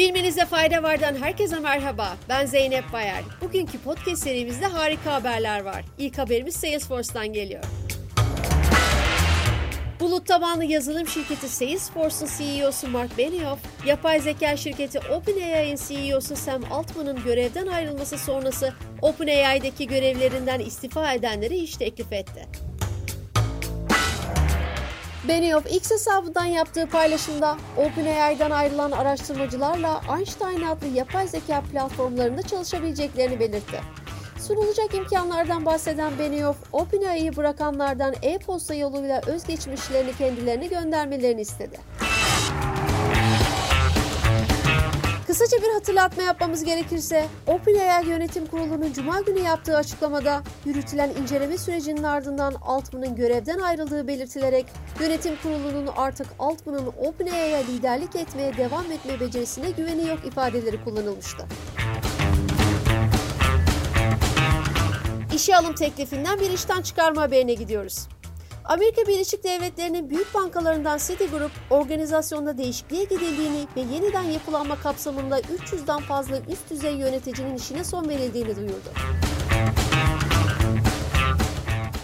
Bilmenize fayda vardan herkese merhaba. Ben Zeynep Bayar. Bugünkü podcast serimizde harika haberler var. İlk haberimiz Salesforce'dan geliyor. Bulut tabanlı yazılım şirketi Salesforce'un CEO'su Mark Benioff, yapay zeka şirketi OpenAI'ın CEO'su Sam Altman'ın görevden ayrılması sonrası OpenAI'deki görevlerinden istifa edenlere iş teklif etti. Benioff X hesabından yaptığı paylaşımda OpenAI'dan ayrılan araştırmacılarla Einstein adlı yapay zeka platformlarında çalışabileceklerini belirtti. Sunulacak imkanlardan bahseden Benioff, OpenAI'yi bırakanlardan e-posta yoluyla özgeçmişlerini kendilerine göndermelerini istedi. Kısaca bir hatırlatma yapmamız gerekirse, OpenAI Yönetim Kurulu'nun Cuma günü yaptığı açıklamada yürütülen inceleme sürecinin ardından Altman'ın görevden ayrıldığı belirtilerek Yönetim Kurulu'nun artık Altman'ın OpenAI'ye liderlik etmeye devam etme becerisine güveni yok ifadeleri kullanılmıştı. İşe alım teklifinden bir işten çıkarma haberine gidiyoruz. Amerika Birleşik Devletleri'nin büyük bankalarından Citigroup, organizasyonda değişikliğe gidildiğini ve yeniden yapılanma kapsamında 300'den fazla üst düzey yöneticinin işine son verildiğini duyurdu.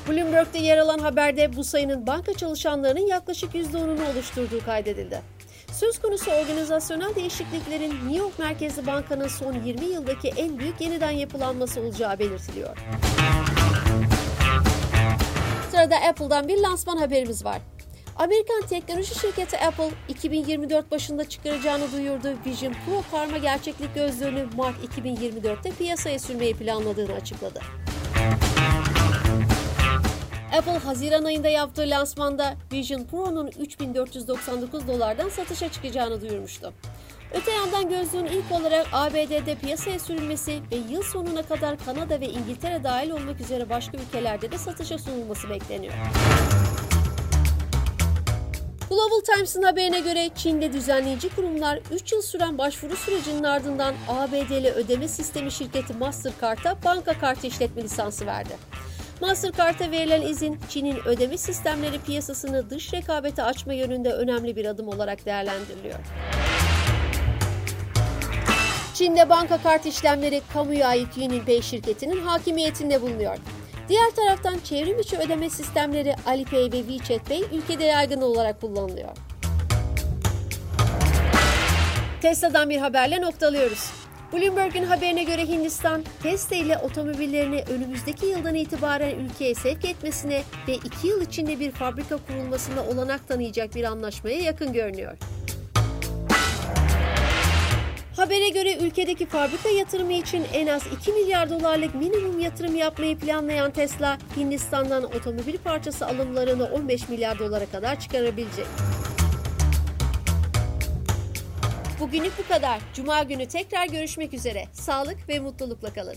Bloomberg'de yer alan haberde bu sayının banka çalışanlarının yaklaşık %10'unu oluşturduğu kaydedildi. Söz konusu organizasyonel değişikliklerin New York merkezli bankanın son 20 yıldaki en büyük yeniden yapılanması olacağı belirtiliyor. Sırada Apple'dan bir lansman haberimiz var. Amerikan teknoloji şirketi Apple 2024 başında çıkaracağını duyurduğu Vision Pro karma gerçeklik gözlüğünü Mart 2024'te piyasaya sürmeyi planladığını açıkladı. Apple Haziran ayında yaptığı lansmanda Vision Pro'nun 3499 dolardan satışa çıkacağını duyurmuştu. Öte yandan gözlüğün ilk olarak ABD'de piyasaya sürülmesi ve yıl sonuna kadar Kanada ve İngiltere dahil olmak üzere başka ülkelerde de satışa sunulması bekleniyor. Global Times'ın haberine göre Çin'de düzenleyici kurumlar 3 yıl süren başvuru sürecinin ardından ABD'li ödeme sistemi şirketi Mastercard'a banka kartı işletme lisansı verdi. Mastercard'a verilen izin Çin'in ödeme sistemleri piyasasını dış rekabete açma yönünde önemli bir adım olarak değerlendiriliyor. Çin'de banka kart işlemleri kamuya ait UnionPay şirketinin hakimiyetinde bulunuyor. Diğer taraftan çevrim içi ödeme sistemleri Alipay ve WeChat Pay ülkede yaygın olarak kullanılıyor. Tesla'dan bir haberle noktalıyoruz. Bloomberg'in haberine göre Hindistan, Tesla ile otomobillerini önümüzdeki yıldan itibaren ülkeye sevk etmesine ve iki yıl içinde bir fabrika kurulmasına olanak tanıyacak bir anlaşmaya yakın görünüyor. Habere göre ülkedeki fabrika yatırımı için en az 2 milyar dolarlık minimum yatırım yapmayı planlayan Tesla, Hindistan'dan otomobil parçası alımlarını 15 milyar dolara kadar çıkarabilecek. Bugünlük bu kadar. Cuma günü tekrar görüşmek üzere. Sağlık ve mutlulukla kalın.